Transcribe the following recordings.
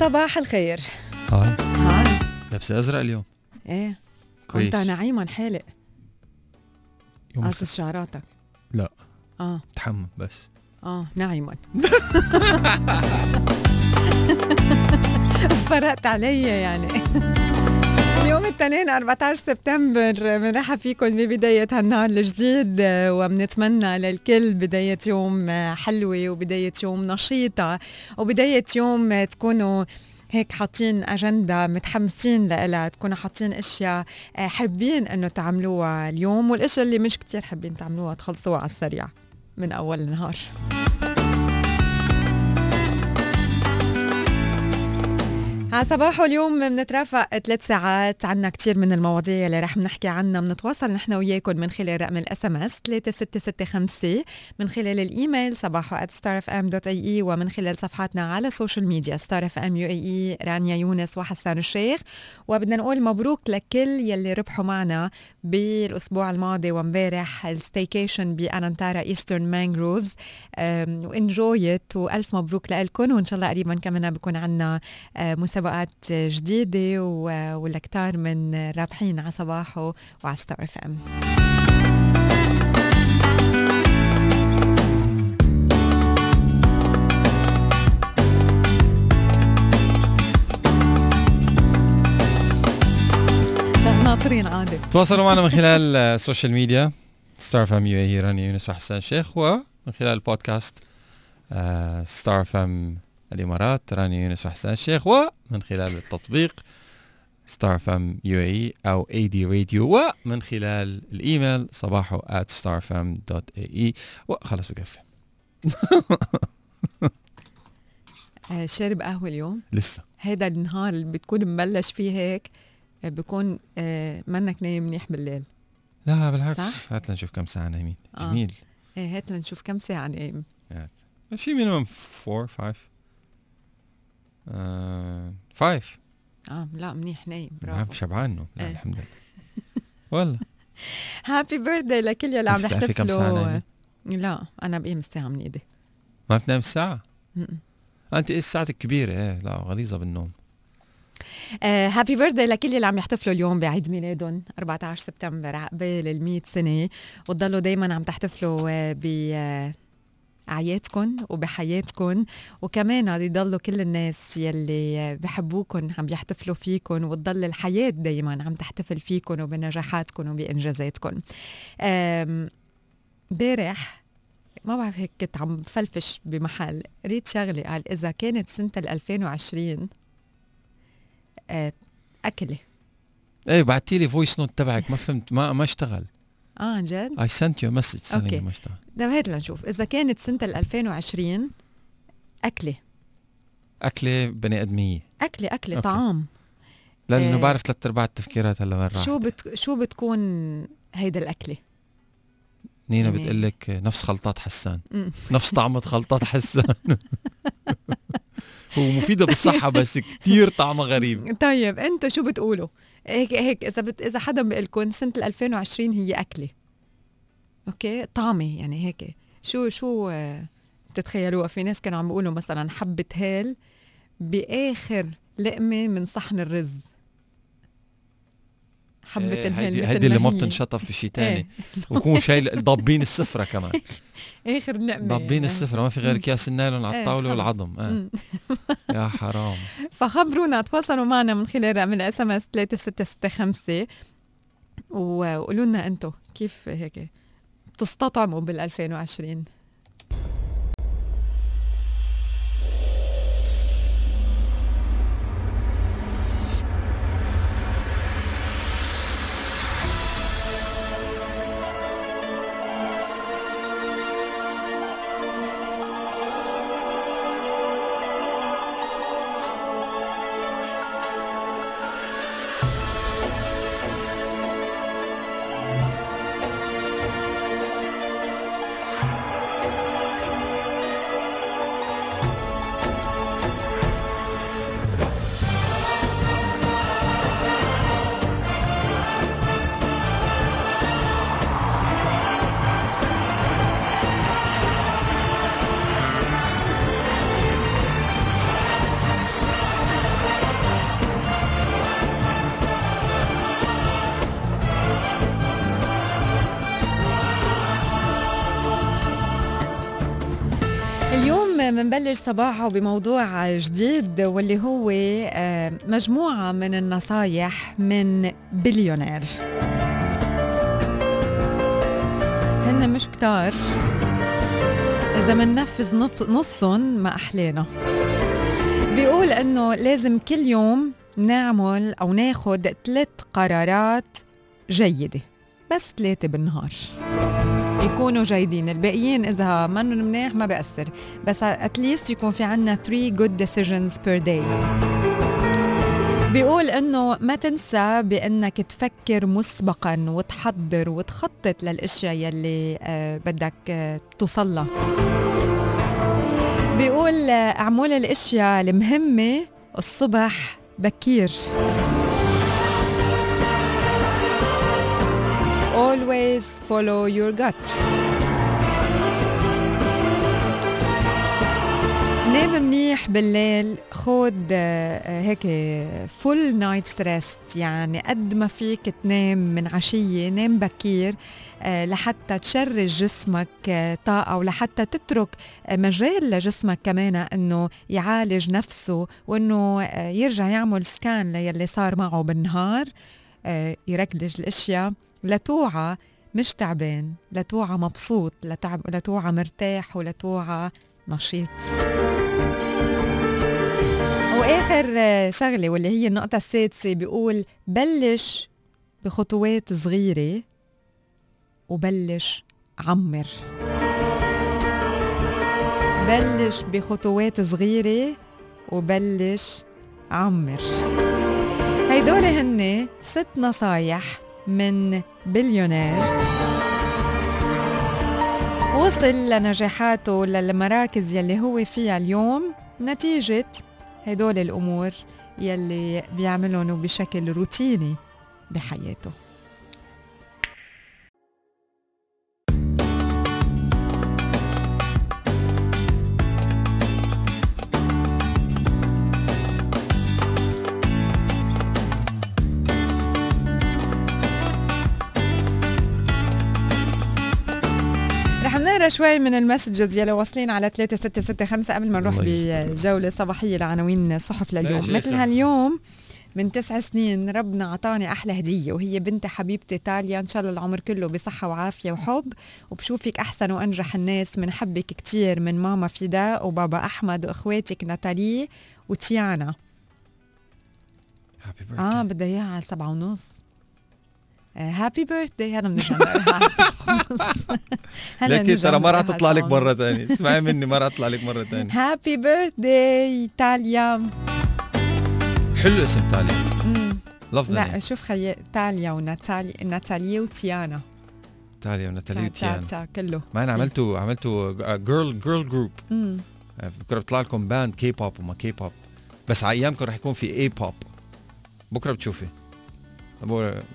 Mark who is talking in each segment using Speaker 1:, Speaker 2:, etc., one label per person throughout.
Speaker 1: صباح الخير.
Speaker 2: هاي
Speaker 1: هاي
Speaker 2: لابسة أزرق اليوم.
Speaker 1: إيه.
Speaker 2: كويس.
Speaker 1: انت نعيما حالق. قاصص شعراتك.
Speaker 2: لا.
Speaker 1: آه.
Speaker 2: تحمم بس.
Speaker 1: آه. نعيما. فرقت علي يعني. اليوم الاثنين 14 سبتمبر بنرحب فيكم ببداية هالنهار الجديد وبنتمنى للكل بداية يوم حلوة وبداية يوم نشيطة وبداية يوم تكونوا هيك حاطين أجندة متحمسين لها تكونوا حاطين أشياء حابين إنه تعملوها اليوم والأشياء اللي مش كتير حابين تعملوها تخلصوها على السريع من أول النهار. على صباحه اليوم. بنترافق ثلاث ساعات. عنا كتير من المواضيع اللي رح نحكي عنها. بنتواصل نحن وياكم من خلال رقم الإس إم إس 3665 من خلال الإيميل صباحو @starfm.ae ومن خلال صفحاتنا على ال social media ستار أف أم UAE رانيا يونس وحسان الشيخ. وبدنا نقول مبروك لكل يلي ربحوا معنا بالأسبوع الماضي وامبارح الستيكيشن بأنانتارا ايسترن مانجروفز وانجويت وألف مبروك لكم. وإن شاء الله قريبا كمان بكون عنا مسابقات جديدة ولكتار من رابحين على صباحو وعلى ستار أف إم. ناطرين عادي
Speaker 2: تواصلوا معنا من خلال ال social media ستار أف أم UAE رانيا يونس وحسان الشيخ ومن خلال البودكاست ستار أف أم الإمارات رانيا يونس وحسان الشيخ ومن خلال التطبيق ستار أف أم UAE أو ADradio ومن خلال الإيميل صباحو at starfm.ae وخلص بكفي.
Speaker 1: آه، شارب قهوة اليوم؟
Speaker 2: لسه.
Speaker 1: هيدا النهار اللي بتكون مبلش فيه هيك آه، بكون آه، منك نايم منيح بالليل.
Speaker 2: لا بالعكس؟ هات لنشوف كم ساعة نايمين.
Speaker 1: آه.
Speaker 2: جميل.
Speaker 1: إيه هات لنشوف كم ساعة نايم.
Speaker 2: شي minimum 4 5 5
Speaker 1: آه لا منيح نايم برافو
Speaker 2: شبعان نوم لا
Speaker 1: إيه.
Speaker 2: الحمد لله. والله.
Speaker 1: happy birthday لكل يلي عم
Speaker 2: كم ساعة
Speaker 1: يحتفلوا
Speaker 2: نايمة؟
Speaker 1: لا أنا بقيم الساعة من ايدي
Speaker 2: ما بتنام الساعة. أنت إيه ساعتك كبيرة إيه لا غليظة بالنوم.
Speaker 1: happy birthday لكل اللي عم يحتفلوا اليوم بعيد ميلادهم 14 سبتمبر عقبال ال 100 سنة. وتضلوا دائما عم تحتفلوا آه، ب أعيادكم وبحياتكم وكمان عم يضلوا كل الناس يلي بحبوكم عم يحتفلوا فيكم وتضل الحياة دايما عم تحتفل فيكم وبنجاحاتكم وبإنجازاتكم آم، امبارح ما بعرف هيك كنت عم بفلفش بمحل قريت شغلة قال إذا كانت ال 2020 آه، أكلة.
Speaker 2: إيه بعتي لي voice note تبعك ما فهمت ما ما اشتغل.
Speaker 1: آه عن جد؟
Speaker 2: I sent
Speaker 1: you
Speaker 2: message اشتغل
Speaker 1: طيب هات لنشوف. إذا كانت سنة ال 2020 أكلة.
Speaker 2: أكلة بني آدمية.
Speaker 1: أكلة أكلة
Speaker 2: أوكي.
Speaker 1: طعام.
Speaker 2: لأنه
Speaker 1: إيه.
Speaker 2: بعرف ثلاث أرباع التفكيرات هلا وين راح.
Speaker 1: شو بت... شو بتكون هيدا الأكلة؟
Speaker 2: نينا
Speaker 1: يعني-
Speaker 2: بتقول لك نفس خلطات حسان. نفس طعمة خلطات حسان. هو مفيدة بالصحة بس كتير طعمها غريب.
Speaker 1: طيب أنتوا شو بتقولوا؟ هيك هيك إذا بت... إذا حدا بيقول لكم سنة ال 2020 هي أكلة. أوكي؟ طعمة يعني هيك. شو شو آه، بتتخيلوها؟ في ناس كانوا عم بيقولوا مثلا حبة هال بآخر لقمة من صحن الرز. حبة
Speaker 2: إيه،
Speaker 1: الهال
Speaker 2: هيدي اللي ما. بتنشطف في شيء تاني.
Speaker 1: إيه.
Speaker 2: ويكون شايل ضابين السفرة كمان.
Speaker 1: آخر لقمه
Speaker 2: ضابين
Speaker 1: يعني.
Speaker 2: السفرة ما في غير اكياس النايلون على
Speaker 1: إيه،
Speaker 2: الطاولة
Speaker 1: خلص.
Speaker 2: والعظم آه.
Speaker 1: مم.
Speaker 2: يا حرام
Speaker 1: فخبرونا تواصلوا معنا من خلال رقم الإس إم إس 3665 وقولوا لنا أنتم كيف هيك تستطعموا بال 2020 منبلش صباحه بموضوع جديد واللي هو آه، مجموعة من النصايح من بليونير. هن مش كتار. إذا مننفذ نصهم ما أحلينا. بيقول إنه لازم كل يوم نعمل أو ناخد ثلاث قرارات جيدة بس ثلاثة بالنهار. يكونوا جيدين. الباقيين إذا منهم منيح ما بيأثر. بس اتليست يكون في عنا 3 good decisions per day. بيقول إنه ما تنسى بإنك تفكر مسبقا وتحضر وتخطط للأشياء يلي آه بدك آه توصلها. بيقول آه اعمل الأشياء المهمة الصبح بكير. Always follow your gut. نام منيح بالليل خود آه، هيك full night rest يعني قد ما فيك تنام من عشية نام بكير آه، لحتى ت charge جسمك آه، طاقة ولحتى تترك مجال لجسمك كمان إنه يعالج نفسه وإنه يرجع يعمل scan للي صار معه بالنهار يركلج الأشياء لتوعى مش تعبان لتوعى مبسوط لتعب لتوعى مرتاح ولتوعى نشيط. وآخر شغلة واللي هي النقطة السادسة بيقول بلش بخطوات صغيرة وبلش عمر. بلش بخطوات صغيرة وبلش عمر. هيدول هن ست نصايح من بليونير. وصل لنجاحاته للمراكز يلي هو فيها اليوم. نتيجة هدول الأمور يلي بيعملهم بشكل روتيني بحياته. شوي من المسجز يلي واصلين على 3665 قبل ما نروح بجولة صباحية لعناوين الصحف لليوم. مثل هاليوم من تسع سنين ربنا عطاني أحلى هدية وهي بنت حبيبتي تاليا. إن شاء الله العمر كله بصحة وعافية وحب. وبشوفك أحسن وأنجح الناس بنحبك كتير من ماما فداء وبابا أحمد وإخواتك ناتالي وتيانا. آه بدها إياها على سبعة ونص. happy birthday أنا بنرجع
Speaker 2: لكن ترى ما راح تطلع لك مرة ثانية اسمعي مني ما راح تطلع لك مرة ثانية
Speaker 1: happy birthday تاليا
Speaker 2: حلو اسم تاليا لفظ
Speaker 1: لا شوف خي تاليا وناتالي ناتاليا وتيانا.
Speaker 2: تاليا وناتاليا وتيانا.
Speaker 1: تا كله.
Speaker 2: ما أنا عملتوا عملتوا girl girl group بكرة بيطلع لكم band K-pop وما كي بوب بس على أيامكم رح يكون في A-pop بكرة بتشوفي.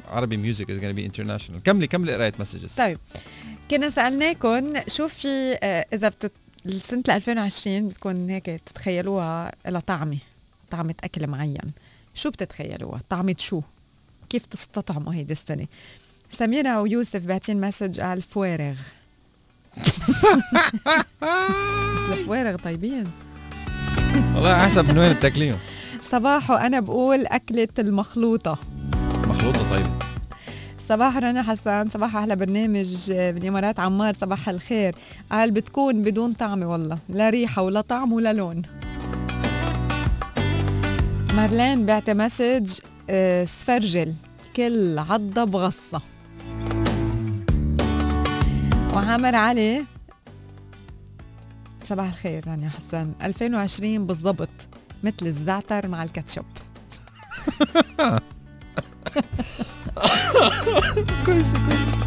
Speaker 2: عربي music از بي international كملي كملي قراية messages
Speaker 1: طيب. كنا سالناكم شو في آه، إذا بتت... سنه 2020 بتكون هيك تتخيلوها لها طعمة طعمه أكل معين. شو بتتخيلوها؟ طعمة شو؟ كيف تستطعموا هيدي السنة؟ سميرة ويوسف باعتين message قال فوارغ. الفوارغ طيبين.
Speaker 2: والله حسب من وين بتاكليهم.
Speaker 1: صباح وأنا بقول أكلة المخلوطة.
Speaker 2: مخلوطه طيب.
Speaker 1: صباح رنا حسن صباح أحلى برنامج بالامارات عمار. صباح الخير. قال بتكون بدون طعمه والله لا ريحة ولا طعم ولا لون. مارلين بعت مسج آه، سفرجل. كل عضة بغصة. وعامر علي. صباح الخير رانيا حسن 2020 بالضبط. مثل الزعتر مع الكاتشب. كويسة كويسة.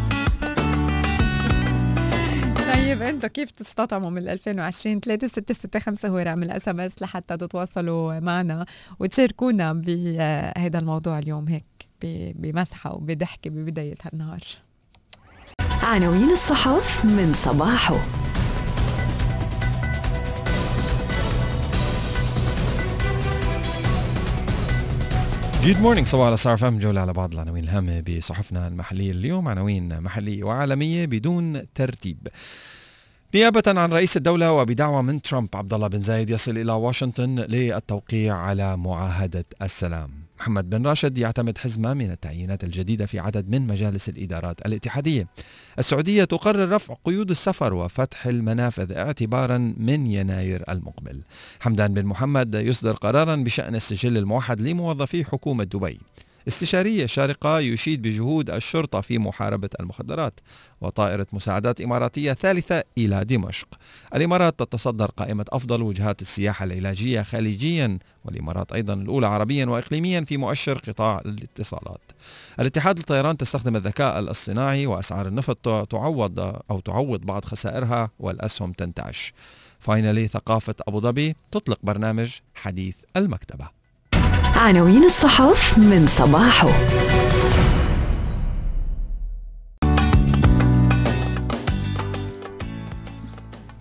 Speaker 1: طيب أنتم كيف تستطعموا من 2020 3665 هو رقم الإس إم إس لحتى تتواصلوا معنا وتشاركونا بهذا الموضوع اليوم هيك بمسحة وبضحكه ببداية هالنهار
Speaker 3: عناوين الصحف من صباحه.
Speaker 2: good morning صباحو على ستار أف إم جولة على بعض العناوين الهامة بصحفنا المحلية اليوم. عناوين محلية وعالمية بدون ترتيب. نيابة عن رئيس الدولة وبدعوة من ترامب عبد الله بن زايد يصل إلى واشنطن للتوقيع على معاهدة السلام. محمد بن راشد يعتمد حزمة من التعيينات الجديدة في عدد من مجالس الإدارات الاتحادية. السعودية تقرر رفع قيود السفر وفتح المنافذ اعتبارا من يناير المقبل. حمدان بن محمد يصدر قرارا بشأن السجل الموحد لموظفي حكومة دبي. استشارية شارقة يشيد بجهود الشرطة في محاربة المخدرات وطائرة مساعدات إماراتية ثالثة إلى دمشق. الإمارات تتصدر قائمة أفضل وجهات السياحة العلاجية خليجيا والإمارات أيضا الأولى عربيا وإقليميا في مؤشر قطاع الاتصالات. الاتحاد الطيران تستخدم الذكاء الاصطناعي وأسعار النفط تعوض أو تعوض بعض خسائرها والأسهم تنتعش. فاينلي ثقافة أبو ظبي تطلق برنامج حديث المكتبة.
Speaker 3: عناوين الصحف من صباحه.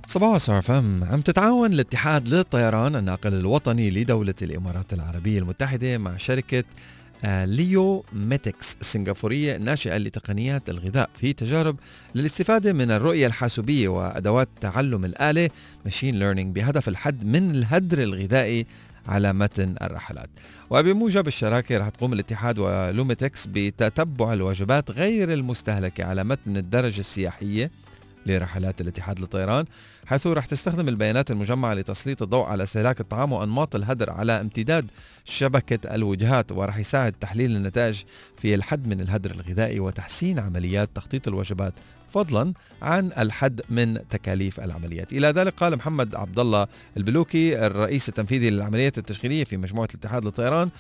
Speaker 2: صباح الخير فهم عم تتعاون الاتحاد للطيران الناقل الوطني لدولة الإمارات العربية المتحدة مع شركة آه، لوميتكس السنغافورية الناشئة لتقنيات الغذاء في تجارب للاستفادة من الرؤية الحاسوبية وأدوات تعلم الآلة machine learning بهدف الحد من الهدر الغذائي على متن الرحلات. وبموجب الشراكة رح تقوم الاتحاد ولوميتكس بتتبع الوجبات غير المستهلكة على متن الدرجة السياحية لرحلات الاتحاد للطيران حيث رح تستخدم البيانات المجمعة لتسليط الضوء على استهلاك الطعام وأنماط الهدر على امتداد شبكة الوجهات ورح يساعد تحليل النتائج في الحد من الهدر الغذائي وتحسين عمليات تخطيط الوجبات فضلا عن الحد من تكاليف العمليات. إلى ذلك قال محمد عبد الله البلوكي الرئيس التنفيذي للعمليات التشغيلية في مجموعة الاتحاد للطيران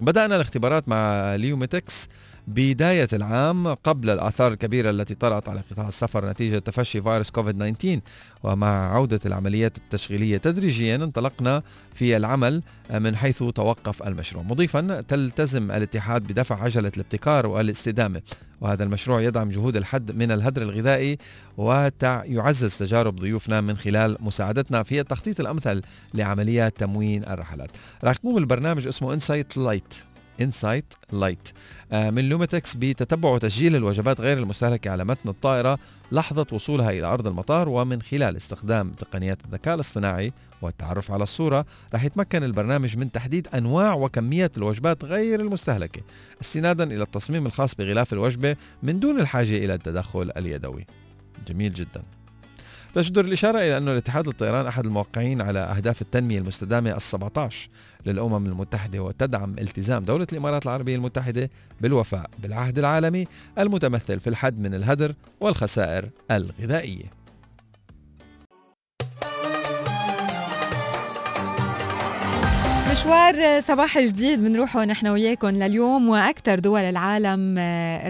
Speaker 2: بدأنا الاختبارات مع ليوميتكس. بداية العام قبل الآثار الكبيرة التي طرأت على قطاع السفر نتيجة تفشي فيروس كوفيد 19 ومع عودة العمليات التشغيلية تدريجيا انطلقنا في العمل من حيث توقف المشروع. مضيفا تلتزم الاتحاد بدفع عجلة الابتكار والاستدامة وهذا المشروع يدعم جهود الحد من الهدر الغذائي ويعزز تجارب ضيوفنا من خلال مساعدتنا في التخطيط الأمثل لعمليات تموين الرحلات. راح يقوم البرنامج اسمه Insight Lite Insight Lite من لوميتكس بتتبع وتسجيل الوجبات غير المستهلكة على متن الطائرة لحظة وصولها إلى أرض المطار ومن خلال استخدام تقنيات الذكاء الاصطناعي والتعرف على الصورة. رح يتمكن البرنامج من تحديد أنواع وكمية الوجبات غير المستهلكة استنادا إلى التصميم الخاص بغلاف الوجبة من دون الحاجة إلى التدخل اليدوي. جميل جدا. تجدر الإشارة إلى أن الاتحاد للطيران أحد الموقعين على أهداف التنمية المستدامة ال17 للأمم المتحدة وتدعم التزام دولة الإمارات العربية المتحدة بالوفاء بالعهد العالمي المتمثل في الحد من الهدر والخسائر الغذائية.
Speaker 1: مشوار صباح جديد بنروحه نحن وياكم لليوم وأكثر دول العالم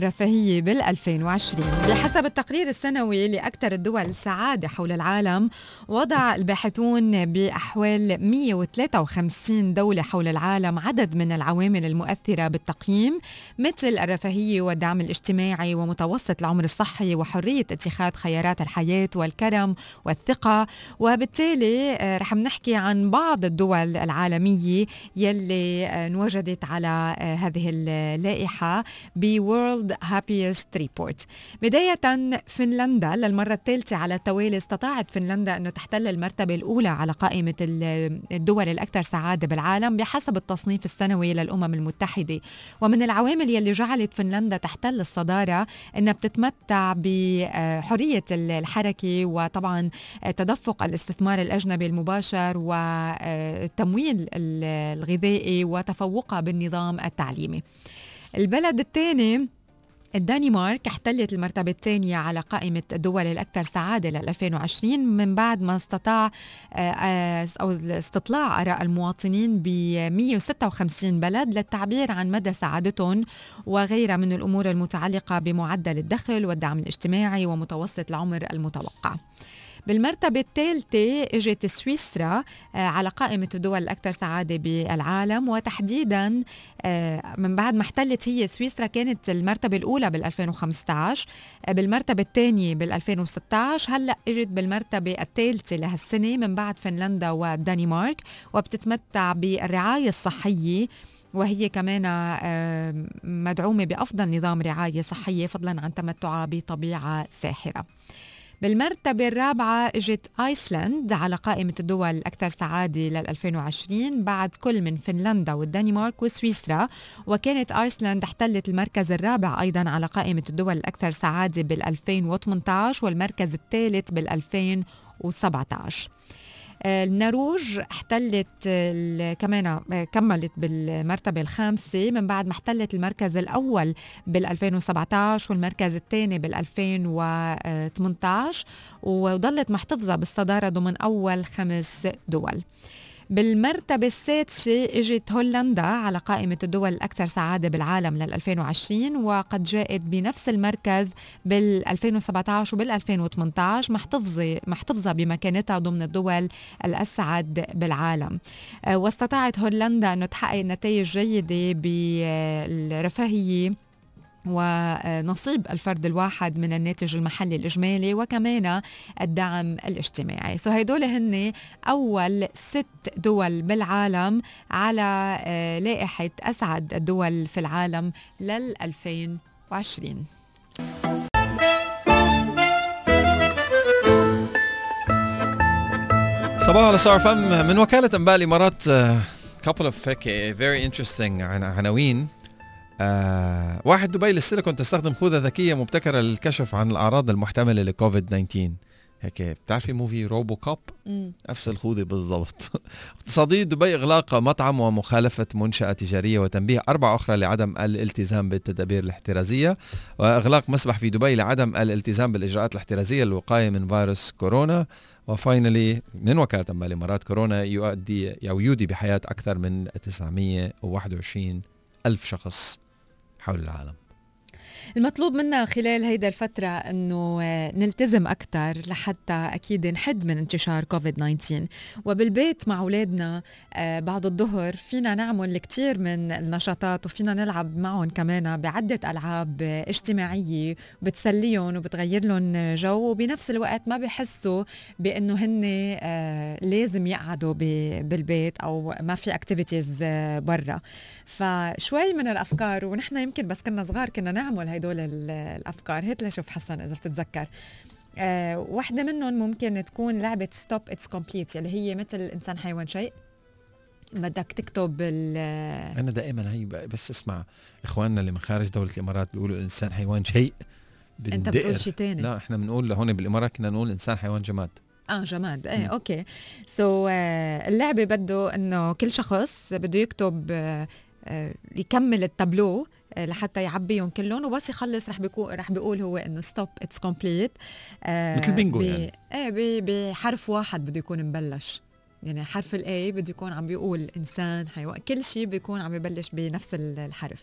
Speaker 1: رفاهية بال 2020 بحسب التقرير السنوي لاكثر الدول سعادة حول العالم وضع الباحثون بأحوال 153 دولة حول العالم عدد من العوامل المؤثرة بالتقييم مثل الرفاهية والدعم الاجتماعي ومتوسط العمر الصحي وحرية اتخاذ خيارات الحياة والكرم والثقة. وبالتالي آه، رح نحكي عن بعض الدول العالمية يلي آه، انوجدت على آه، هذه اللائحة World Happiest Report بداية فنلندا للمرة الثالثة على التوالي استطاعت فنلندا أنه تحتل المرتبة الأولى على قائمة الدول الأكثر سعادة بالعالم بحسب التصنيف السنوي للأمم المتحدة. ومن العوامل يلي جعلت فنلندا تحتل الصدارة أنها بتتمتع بحرية الحركة وطبعا تدفق الاستثمار الأجنبي المباشر وتمويل الغذائي وتفوقها بالنظام التعليمي البلد الثاني الدنمارك احتلت المرتبة الثانية على قائمة الدول الأكثر سعادة لل 2020 من بعد ما استطاع آه، أو استطلاع آراء المواطنين ب 156 بلد للتعبير عن مدى سعادتهم وغيرها من الأمور المتعلقة بمعدل الدخل والدعم الاجتماعي ومتوسط العمر المتوقع. بالمرتبة الثالثة إجت سويسرا آه، على قائمة الدول الأكثر سعادة بالعالم وتحديدا آه، من بعد ما احتلت هي سويسرا كانت المرتبة الأولى بال 2015 آه، بالمرتبة الثانية بال 2016 هلأ إجت بالمرتبة الثالثة لهالسنة من بعد فنلندا والدنمارك وبتتمتع بالرعاية الصحية وهي كمان مدعومة بأفضل نظام رعاية صحية فضلا عن تمتعها بطبيعة ساحرة. بالمرتبة الرابعة إجت آيسلند على قائمة الدول الأكثر سعادة لل 2020 بعد كل من فنلندا والدنمارك وسويسرا. وكانت آيسلند احتلت المركز الرابع أيضا على قائمة الدول الأكثر سعادة بال 2018 والمركز الثالث بال 2017 النرويج احتلت كمان كملت بالمرتبة الخامسة. من بعد ما احتلت المركز الأول بال 2017 والمركز الثاني بال 2018 وظلت محتفظة بالصدارة ضمن أول خمس دول. بالمرتبة السادسة إجت هولندا على قائمة الدول الأكثر سعادة بالعالم لل 2020 وقد جاءت بنفس المركز بال 2017 وبال 2018 محتفظة محتفظة بمكانتها ضمن الدول الأسعد بالعالم. آه، واستطاعت هولندا أن تحقق نتائج جيدة بالرفاهية ونصيب الفرد الواحد من الناتج المحلي الإجمالي وكمان الدعم الاجتماعي. سو هيدول هن أول ست دول بالعالم على آه، لائحة أسعد الدول في العالم لل 2020
Speaker 2: صباح على صار فم من وكالة أنباء الإمارات آه، couple of هيك very interesting عن عناوين. آه واحد دبي للسيليكون تستخدم خوذة ذكية مبتكرة للكشف عن الأعراض المحتملة لكوفيد 19 هيك بتعرفي موفي روبو كوب نفس الخوذة بالضبط. اقتصادي دبي إغلاق مطعم ومخالفة منشأة تجارية وتنبيه أربع أخرى لعدم الالتزام بالتدابير الاحترازية وإغلاق مسبح في دبي لعدم الالتزام بالإجراءات الاحترازية للوقاية من فيروس كورونا. وفاينلي من وكالة أنباء الإمارات كورونا يؤدي أو يودي بحياة أكثر من 921 ألف شخص. حول العالم.
Speaker 1: المطلوب منا خلال هيدا الفترة أنه آه، نلتزم أكثر لحتى أكيد نحد من انتشار كوفيد 19 وبالبيت مع أولادنا آه، بعد الظهر فينا نعمل كتير من النشاطات وفينا نلعب معهم كمان بعدة ألعاب آه، اجتماعية. بتسليهم وبتغير لهم جو وبنفس الوقت ما بحسوا بأنه هن لازم يقعدوا بالبيت أو ما في activities برا. فشوي من الأفكار ونحن يمكن بس كنا صغار كنا نعمل هدول ال- الأفكار. هات لشوف حسن إذا بتتذكر. آه، واحدة منهم ممكن تكون لعبة stop it's complete اللي هي مثل إنسان حيوان شيء. بدك تكتب ال
Speaker 2: أنا دائما هي بس اسمع إخواننا اللي من خارج دولة الإمارات بيقولوا إنسان حيوان شيء أنت.
Speaker 1: بتقول شيء تاني.
Speaker 2: لا إحنا بنقول هون بالإمارات كنا نقول إنسان حيوان جماد.
Speaker 1: آه جماد. إيه
Speaker 2: مم.
Speaker 1: okay. so so, اللعبة بده إنه كل شخص بده يكتب آه، آه، يكمل التابلو آه، لحتى يعبيهم كلهم وبس يخلص رح بيكون رح بيقول هو إنه stop it's complete
Speaker 2: مثل بينجو يعني.
Speaker 1: إيه بحرف واحد بده يكون مبلش. يعني حرف ال A بده يكون عم بيقول إنسان حيوان كل شيء بيكون عم يبلش بنفس ال- الحرف.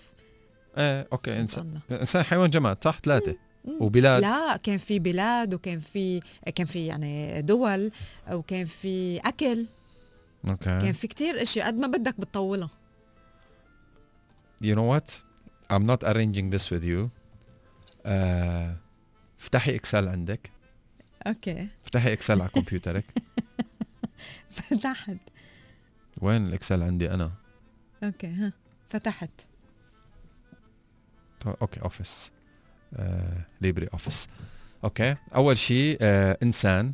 Speaker 2: إيه okay
Speaker 1: إنسان.
Speaker 2: إنسان حيوان جماد صح؟ ثلاثة.
Speaker 1: مم.
Speaker 2: وبلاد؟
Speaker 1: لا كان في بلاد وكان في كان في يعني دول وكان في أكل. كان
Speaker 2: okay
Speaker 1: في كتير اشياء قد ما بدك بتطولها.
Speaker 2: You know what? I'm not arranging this with you. آه، افتحي Excel عندك.
Speaker 1: okay.
Speaker 2: افتحي Excel على كمبيوترك.
Speaker 1: فتحت.
Speaker 2: وين ال Excel عندي أنا؟
Speaker 1: okay ها فتحت.
Speaker 2: طيب، okay Office. آه، LibreOffice. okay أول شيء آه، إنسان.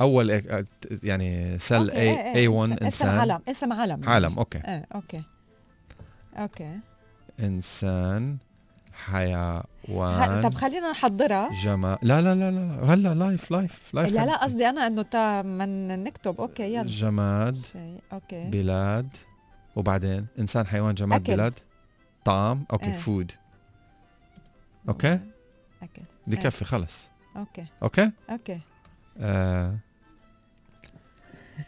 Speaker 2: أول آه، يعني cell
Speaker 1: A
Speaker 2: A 1
Speaker 1: اسم- اسم
Speaker 2: إنسان.
Speaker 1: علم اسم علم
Speaker 2: عالم.
Speaker 1: أوكي. أوكي.
Speaker 2: أوكي.
Speaker 1: إنسان
Speaker 2: حيوان
Speaker 1: طب خلينا نحضرها.
Speaker 2: جماد لا لا لا لا. هلا live live live
Speaker 1: لا لا. قصدي أنا إنه تا من نكتب. okay يلا.
Speaker 2: جماد
Speaker 1: شيء okay.
Speaker 2: بلاد. وبعدين إنسان حيوان جماد
Speaker 1: أكل.
Speaker 2: بلاد. طعام okay
Speaker 1: إيه.
Speaker 2: food okay؟
Speaker 1: okay.
Speaker 2: بدي
Speaker 1: إيه.
Speaker 2: كفي خلص.
Speaker 1: okay.
Speaker 2: okay؟
Speaker 1: okay.
Speaker 2: آه.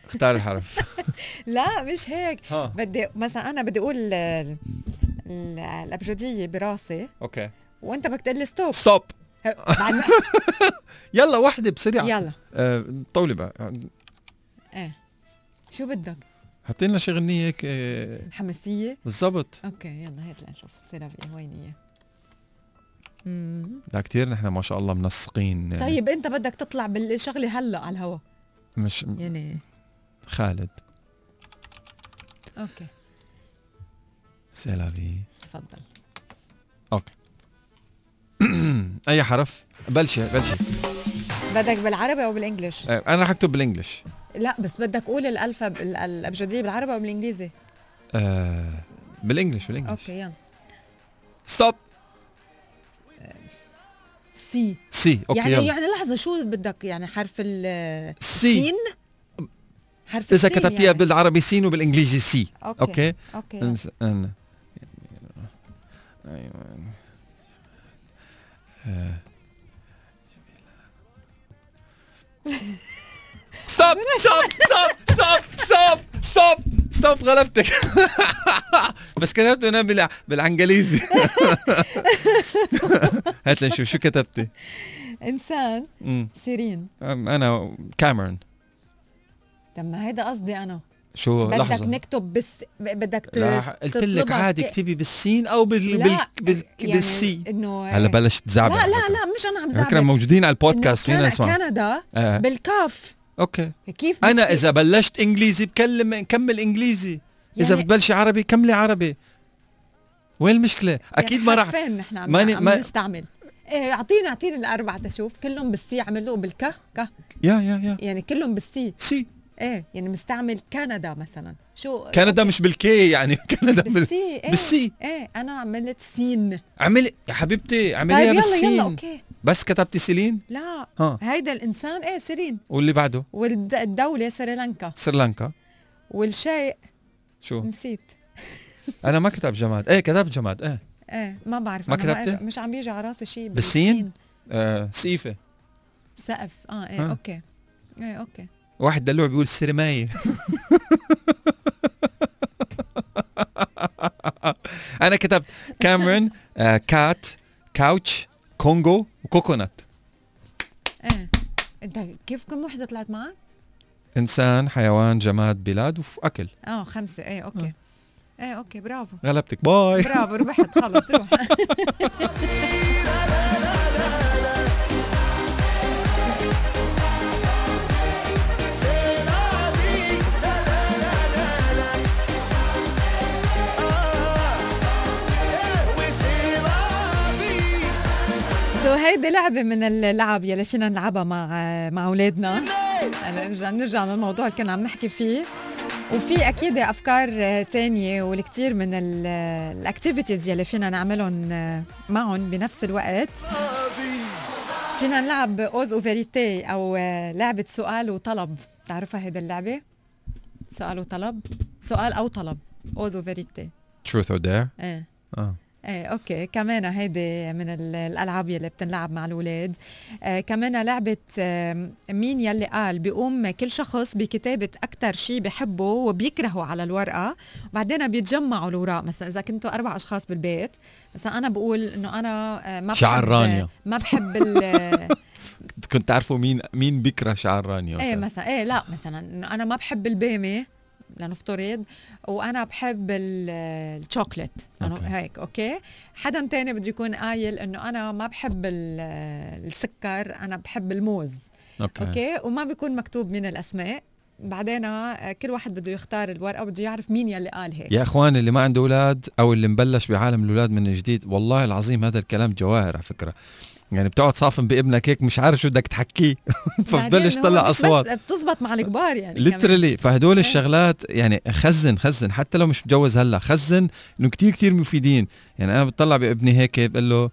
Speaker 2: اختار الحرف.
Speaker 1: لا مش هيك. بدي مثلا أنا بدي أقول الابجديه براسي.
Speaker 2: okay.
Speaker 1: وأنت بدك تقول لي stop stop
Speaker 2: يلا وحده بسرعة
Speaker 1: يلا.
Speaker 2: آه. طولي بقى.
Speaker 1: إيه. شو بدك؟
Speaker 2: حطي لنا شي غنية هيك آه.
Speaker 1: حماسيه
Speaker 2: بالضبط.
Speaker 1: okay يلا هات لنشوف سيرافي وين هي.
Speaker 2: لا كتير نحن ما شاء الله منسقين. آه،
Speaker 1: طيب أنت بدك تطلع بالشغلة هلأ على الهوا.
Speaker 2: مش
Speaker 1: يعني.
Speaker 2: خالد.
Speaker 1: okay.
Speaker 2: C'est la vie
Speaker 1: تفضل.
Speaker 2: أي حرف؟ بلشي بلشي.
Speaker 1: بدك بالعربي أو بال English
Speaker 2: آه، أنا رح اكتب بال English
Speaker 1: لا بس بدك قول الالفا ال- الأبجدية بالعربي أو بالإنجليزي.
Speaker 2: آه بال English
Speaker 1: بال English أوكي يلا.
Speaker 2: ستوب
Speaker 1: سي
Speaker 2: سي أوكي
Speaker 1: يعني
Speaker 2: يلا.
Speaker 1: يعني لحظة شو بدك؟ يعني حرف ال
Speaker 2: C
Speaker 1: سين؟ حرف
Speaker 2: إذا
Speaker 1: السين
Speaker 2: كتبتيها
Speaker 1: يعني.
Speaker 2: بالعربي سين وبالإنجليزي C
Speaker 1: okay
Speaker 2: okay؟
Speaker 1: okay.
Speaker 2: انس- آه. stop stop stop stop stop stop stop غلبتك. بس كتبت أنا بالع... بالعنجليزي هات لنشوف شو كتبتي. إنسان.
Speaker 1: سيرين.
Speaker 2: أنا كاميرون.
Speaker 1: طب ما هيدا قصدي أنا.
Speaker 2: شو
Speaker 1: بدك
Speaker 2: لحظة.
Speaker 1: نكتب بس بدك
Speaker 2: قلت لك عادي اكتبي بالسين أو بال... بال...
Speaker 1: لا
Speaker 2: بال...
Speaker 1: يعني
Speaker 2: بال
Speaker 1: C.
Speaker 2: إنه هلا بلش تزعبع
Speaker 1: لا لا. لا مش أنا عم
Speaker 2: على فكرة موجودين على البودكاست فينا نسمع
Speaker 1: كندا
Speaker 2: آه.
Speaker 1: بالكاف.
Speaker 2: okay.
Speaker 1: كيف أنا
Speaker 2: إذا بلشت إنجليزي بكلم كمل إنجليزي. إذا
Speaker 1: يعني-
Speaker 2: بتبلشي عربي كملي عربي. وين المشكلة؟ أكيد
Speaker 1: يعني
Speaker 2: ما راح
Speaker 1: نحن عم,
Speaker 2: ماني-
Speaker 1: عم
Speaker 2: ما-
Speaker 1: نستعمل. اعطيني أعطيني الأربعة تشوف. كلهم بال C عملوا بال K ك
Speaker 2: يا يا يا.
Speaker 1: يعني كلهم بال
Speaker 2: C.
Speaker 1: C. إيه يعني مستعمل كندا مثلا. شو
Speaker 2: كندا مش بال K يعني كندا بال...
Speaker 1: بالسي إيه
Speaker 2: بالسي.
Speaker 1: إيه أنا عملت سين.
Speaker 2: اعملي يا حبيبتي
Speaker 1: طيب
Speaker 2: اعمليها
Speaker 1: يلا
Speaker 2: بالسين.
Speaker 1: يلا okay.
Speaker 2: بس كتبتي سيلين؟
Speaker 1: لا
Speaker 2: ها.
Speaker 1: هيدا الإنسان إيه سيرين.
Speaker 2: واللي بعده؟
Speaker 1: والدولة سريلانكا.
Speaker 2: سريلانكا.
Speaker 1: والشيء
Speaker 2: شو؟
Speaker 1: نسيت.
Speaker 2: أنا ما كتب جماد. إيه كتبت جماد إيه.
Speaker 1: إيه ما بعرف.
Speaker 2: ما كتبتي؟
Speaker 1: مش عم بيجي على راسي شيء
Speaker 2: بالسين؟ آه سقيفة.
Speaker 1: سقف. آه إيه
Speaker 2: ها.
Speaker 1: okay. إيه okay.
Speaker 2: واحد دلوع بيقول سرماية أنا كتبت كاميرون آه cat couch كونغو و
Speaker 1: coconut إيه. أنت كيف كم وحدة طلعت معك؟
Speaker 2: إنسان حيوان جماد بلاد واكل
Speaker 1: آه خمسة. إيه okay. إيه okay برافو.
Speaker 2: غلبتك. bye.
Speaker 1: برافو ربحت. خلص روح so هيدي لعبة من اللعب يلي فينا نلعبها مع مع أولادنا. هلا نرجع نرجع للموضوع اللي كنا عم نحكي فيه. وفي أكيد أفكار تانية والكثير من ال activities يلي فينا نعملهم معهم بنفس الوقت. فينا نلعب ose ou vérité أو لعبة سؤال وطلب. بتعرفها هيدا اللعبة؟ سؤال وطلب. سؤال أو طلب. ose ou vérité
Speaker 2: truth or dare
Speaker 1: إيه.
Speaker 2: آه.
Speaker 1: إيه okay. كمان هيدي من ال- الألعاب يلي بتنلعب مع الأولاد. آه كمان لعبة آه مين يلي قال بيقوم كل شخص بكتابة أكثر شيء بحبه وبيكرهه على الورقة. وبعدين بيتجمعوا الأوراق. مثلا إذا كنتوا أربع أشخاص بالبيت مثلا أنا بقول إنه أنا آه ما
Speaker 2: شعر
Speaker 1: بحب
Speaker 2: رانيا.
Speaker 1: ما بحب ال-
Speaker 2: كنت تعرفوا مين مين بيكره شعر رانيا
Speaker 1: إيه
Speaker 2: مثلاً.
Speaker 1: إيه لا مثلا إنه أنا ما بحب البامه لنفترض وأنا بحب ال- ال chocolate.
Speaker 2: okay.
Speaker 1: هيك okay؟ حدا تاني بده يكون قايل إنه أنا ما بحب ال- السكر أنا بحب الموز.
Speaker 2: okay,
Speaker 1: okay؟ وما بيكون مكتوب من الأسماء. بعدين آه، كل واحد بده يختار الورقة بده يعرف مين يلي قال هيك.
Speaker 2: يا اخوان اللي ما عنده أولاد أو اللي مبلش بعالم الأولاد من جديد والله العظيم هذا الكلام جواهر على فكرة. يعني بتقعد صافن بابنك هيك مش عارف شو بدك تحكيه. فبتبلش تطلع
Speaker 1: أصوات. بتزبط مع الكبار يعني.
Speaker 2: literally فهدول
Speaker 1: إيه.
Speaker 2: الشغلات يعني خزن خزن. حتى لو مش متجوز هلا خزن إنه كتير كتير مفيدين. يعني أنا بتطلع بابني هيك بقول له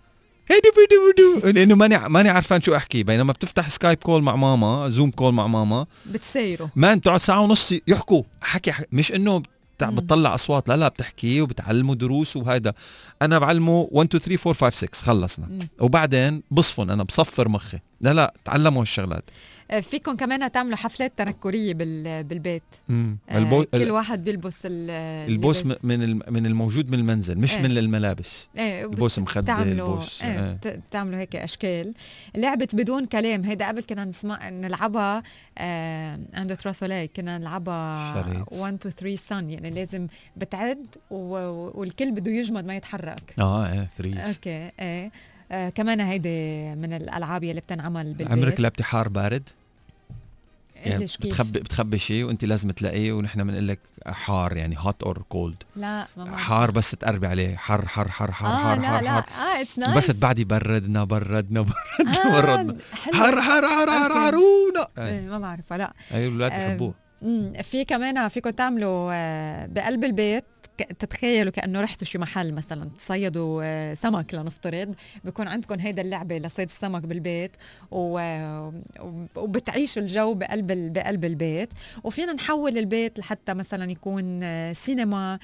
Speaker 2: هيدي بدو بدو لأنه ماني ماني عارفان شو أحكي. بينما بتفتح Skype call مع ماما Zoom call مع ماما.
Speaker 1: بتسايروا
Speaker 2: man بتقعد ساعة ونص يحكوا. حكي, حكي. مش
Speaker 1: إنه.
Speaker 2: بتطلع أصوات. لا لا بتحكي وبتعلموا دروس وهيدا. أنا بعلمه 1 2 3 4 5 6 خلصنا.
Speaker 1: مم.
Speaker 2: وبعدين بصفن. أنا بصفر مخي. لا لا تعلموا هالشغلات
Speaker 1: آه، فيكم كمان تعملوا حفلات تنكرية بال- بالبيت
Speaker 2: مم.
Speaker 1: آه،
Speaker 2: البو...
Speaker 1: كل واحد بيلبس ال-
Speaker 2: البوس م-. من من الموجود من المنزل مش
Speaker 1: إيه.
Speaker 2: من الملابس
Speaker 1: إيه
Speaker 2: البوس مخدة، البوس، إيه.
Speaker 1: بت- بتعملوا هيك أشكال لعبة بدون كلام هيدا قبل كنا نسمع نلعبها آه عند تراسولي كنا نلعبها
Speaker 2: شريط.
Speaker 1: 1 2 3 سن يعني لازم بتعد و... والكل بده يجمد ما يتحرك
Speaker 2: آه إيه ثريز
Speaker 1: أوكي إيه آه كمان هيدي من الألعاب يلي بتنعمل بالبيت.
Speaker 2: عمرك لعبتي حار بارد؟ يعني؟ بتخبي بتخبي شيء وانت لازم تلاقيه ونحن بنقول لك حار يعني hot or cold
Speaker 1: لا ما بعرف.
Speaker 2: حار بس تقربي عليه. حر حر حر حر
Speaker 1: آه
Speaker 2: حر
Speaker 1: لا
Speaker 2: حر
Speaker 1: لا.
Speaker 2: حر.
Speaker 1: آه it's nice
Speaker 2: بس تبعدي بردنا بردنا بردنا
Speaker 1: آه،
Speaker 2: بردنا. حر حر حر حر. حرونا.
Speaker 1: إيه، ما بعرفها لا.
Speaker 2: اي الاولاد
Speaker 1: آم،
Speaker 2: بحبوه
Speaker 1: في كمان فيكم تعملوا آه، بقلب البيت. تتخيلوا كأنه رحتوا شي محل مثلا تصيدوا آه، سمك لنفترض بكون عندكم هيدا اللعبة لصيد السمك بالبيت و... وب- وبتعيشوا الجو بقلب بقلب البيت وفينا نحول البيت لحتى مثلا يكون آه، سينما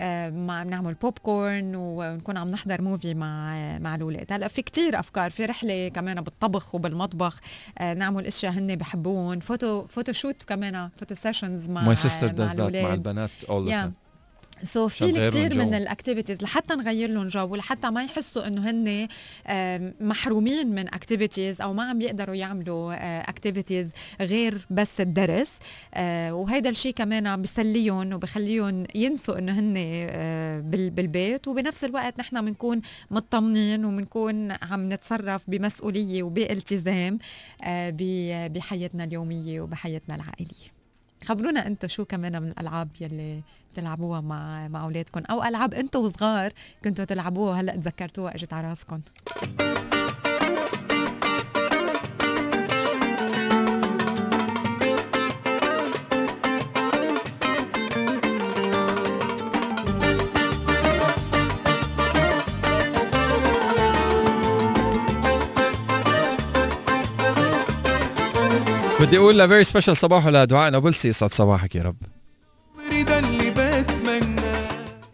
Speaker 1: آه، مع بنعمل بوب كورن ونكون عم نحضر movie مع مع الاولاد هلأ في كتير أفكار في رحلة كمان بالطبخ وبالمطبخ نعمل أشياء هن بحبون photo photo shoot كمان photo sessions مع
Speaker 2: my sister
Speaker 1: مع
Speaker 2: does that مع. البنات اول ذا
Speaker 1: Yeah. so
Speaker 2: عشان
Speaker 1: في كثير من.
Speaker 2: ال
Speaker 1: activities لحتى نغير لهم جو ولحتى ما يحسوا إنه هن محرومين من activities أو ما عم يقدروا يعملوا activities غير بس الدرس. آه، وهيدا الشيء كمان عم بيسليهم وبخليهم ينسوا إنه هن آه، بال- بالبيت. وبنفس الوقت نحن بنكون مطمنين وبنكون عم نتصرف بمسؤولية وبالتزام آه، بحياتنا اليومية وبحياتنا العائلية. خبرونا أنتم شو كمان من الألعاب يلي بتلعبوها مع مع اولادكم أو ألعاب أنتم وصغار كنتوا تلعبوها هلأ تذكرتوها إجت على راسكم
Speaker 2: بدي أقول ل very special صباح لدعاء نابلسي يسعد صباحك يا رب.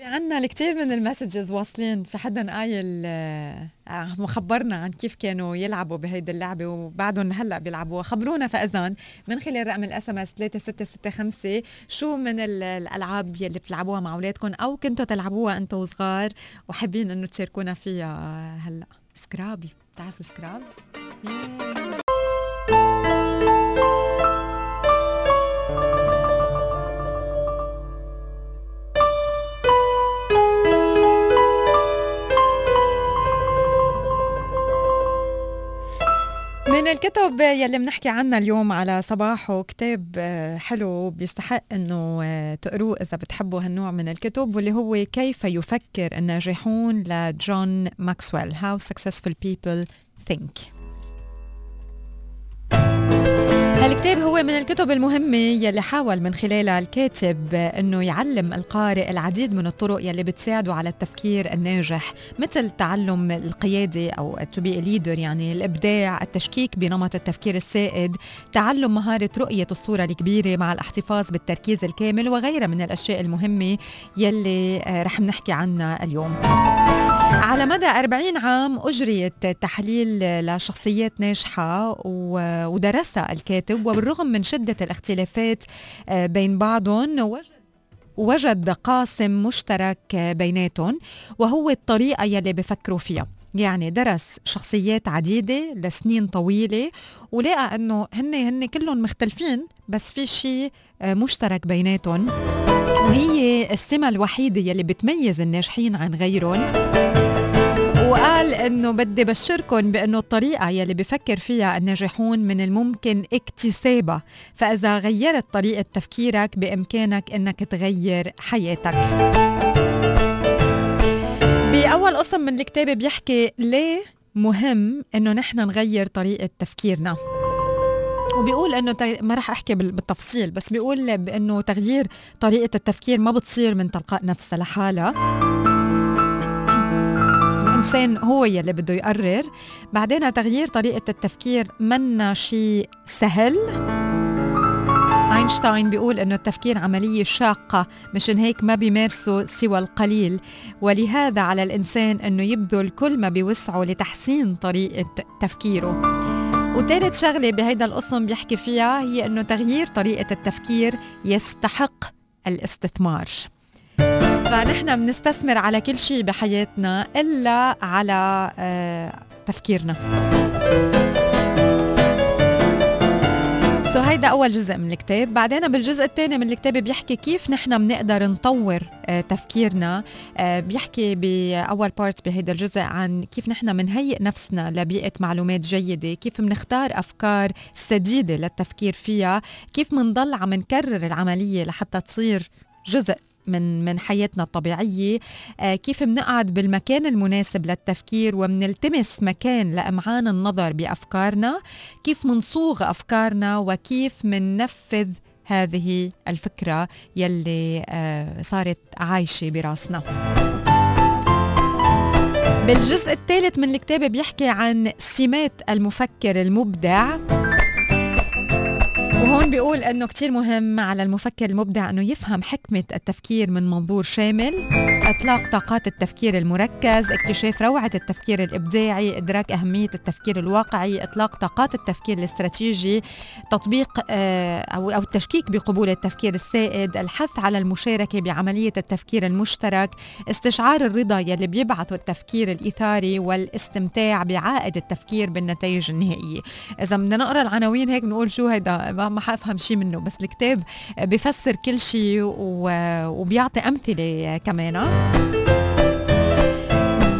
Speaker 1: عنا الكثير من ال messages واصلين في حدا قايل آه، مخبرنا عن كيف كانوا يلعبوا بهيدي اللعبة وبعدهم هلأ بيلعبوها. خبرونا فاذا من خلال رقم ال SMS 3665 شو من ال- الألعاب يلي بتلعبوها مع أولادكم أو كنتوا تلعبوها أنتم وصغار وحابين إنه تشاركونا فيها هلأ؟ Scrabble بتعرفوا Scrabble؟ من الكتب يلي بنحكي عنها اليوم على صباحو كتاب آه، حلو بيستحق إنه آه، تقروه إذا بتحبوا هالنوع من الكتب واللي هو كيف يفكر الناجحون لجون ماكسويل How Successful People Think. هالكتاب هو من الكتب المهمة يلي حاول من خلالها الكاتب إنه يعلم القارئ العديد من الطرق يلي بتساعده على التفكير الناجح مثل تعلم القيادة to be a leader يعني الإبداع، التشكيك بنمط التفكير السائد، تعلم مهارة رؤية الصورة الكبيرة مع الاحتفاظ بالتركيز الكامل وغيرها من الأشياء المهمة يلي آه، رح نحكي عنها اليوم. على مدى 40 عام أجريت تحليل لشخصيات ناجحة ودرسها الكاتب وبالرغم من شدة الاختلافات آه، بين بعضهم وجد وجد قاسم مشترك بيناتهم وهو الطريقة يلي بفكروا فيها. يعني درس شخصيات عديدة لسنين طويلة ولقى إنه هن هن كلهم مختلفين بس في شيء آه، مشترك بيناتهم. وهي السمة الوحيدة يلي بتميز الناجحين عن غيرهم. وقال إنه بدي بشركم بأنه الطريقة يلي بفكر فيها الناجحون من الممكن اكتسابها. فإذا غيرت طريقة تفكيرك بإمكانك إنك تغير حياتك. بأول قسم من الكتاب بيحكي ليه مهم إنه نحن نغير طريقة تفكيرنا. وبيقول إنه ما رح أحكي بال- بالتفصيل بس بيقول بإنه تغيير طريقة التفكير ما بتصير من تلقاء نفسها لحالها. الإنسان هو يلي بده يقرر. بعدين تغيير طريقة التفكير منا شيء سهل؟ أينشتاين بيقول إنه التفكير عملية شاقة مشان هيك ما بيمارسه سوى القليل. ولهذا على الإنسان إنه يبذل كل ما بوسعه لتحسين طريقة تفكيره. وثالث شغلة بهيدا القسم بيحكي فيها هي إنه تغيير طريقة التفكير يستحق الاستثمار. فنحن بنستثمر على كل شيء بحياتنا إلا على آه، تفكيرنا. so هيدا أول جزء من الكتاب. بعدين بالجزء الثاني من الكتاب بيحكي كيف نحن بنقدر نطور آه، تفكيرنا. آه، بيحكي بأول part بهيدا الجزء عن كيف نحن بنهيئ نفسنا لبيئة معلومات جيدة كيف بنختار أفكار سديدة للتفكير فيها كيف بنضل عم نكرر العملية لحتى تصير جزء من من حياتنا الطبيعية. آه كيف بنقعد بالمكان المناسب للتفكير وبنلتمس مكان لأمعان النظر بأفكارنا؟ كيف منصوغ أفكارنا وكيف مننفذ هذه الفكرة يلي آه صارت عايشة براسنا؟ بالجزء الثالث من الكتاب بيحكي عن سمات المفكر المبدع. وهون بيقول إنه كتير مهم على المفكر المبدع إنه يفهم حكمة التفكير من منظور شامل. إطلاق طاقات التفكير المركز اكتشاف روعة التفكير الإبداعي إدراك أهمية التفكير الواقعي إطلاق طاقات التفكير الاستراتيجي تطبيق آه، أو التشكيك بقبول التفكير السائد الحث على المشاركة بعملية التفكير المشترك استشعار الرضا يلي بيبعثه التفكير الإثاري والاستمتاع بعائد التفكير بالنتائج النهائية. إذا بدنا نقرأ العناوين هيك بنقول شو هيدا؟ ما ما حأفهم شيء منه بس الكتاب بفسر كل شيء وبيعطي أمثلة كمان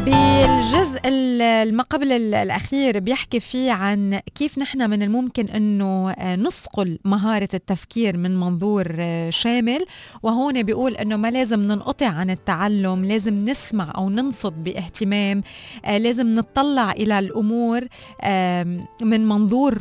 Speaker 1: بالجزء ما قبل الأخير بيحكي فيه عن كيف نحن من الممكن أنه نصقل مهارة التفكير من منظور شامل. وهون بيقول أنه ما لازم ننقطع عن التعلم لازم نسمع أو ننصت باهتمام لازم نطلع إلى الأمور من منظور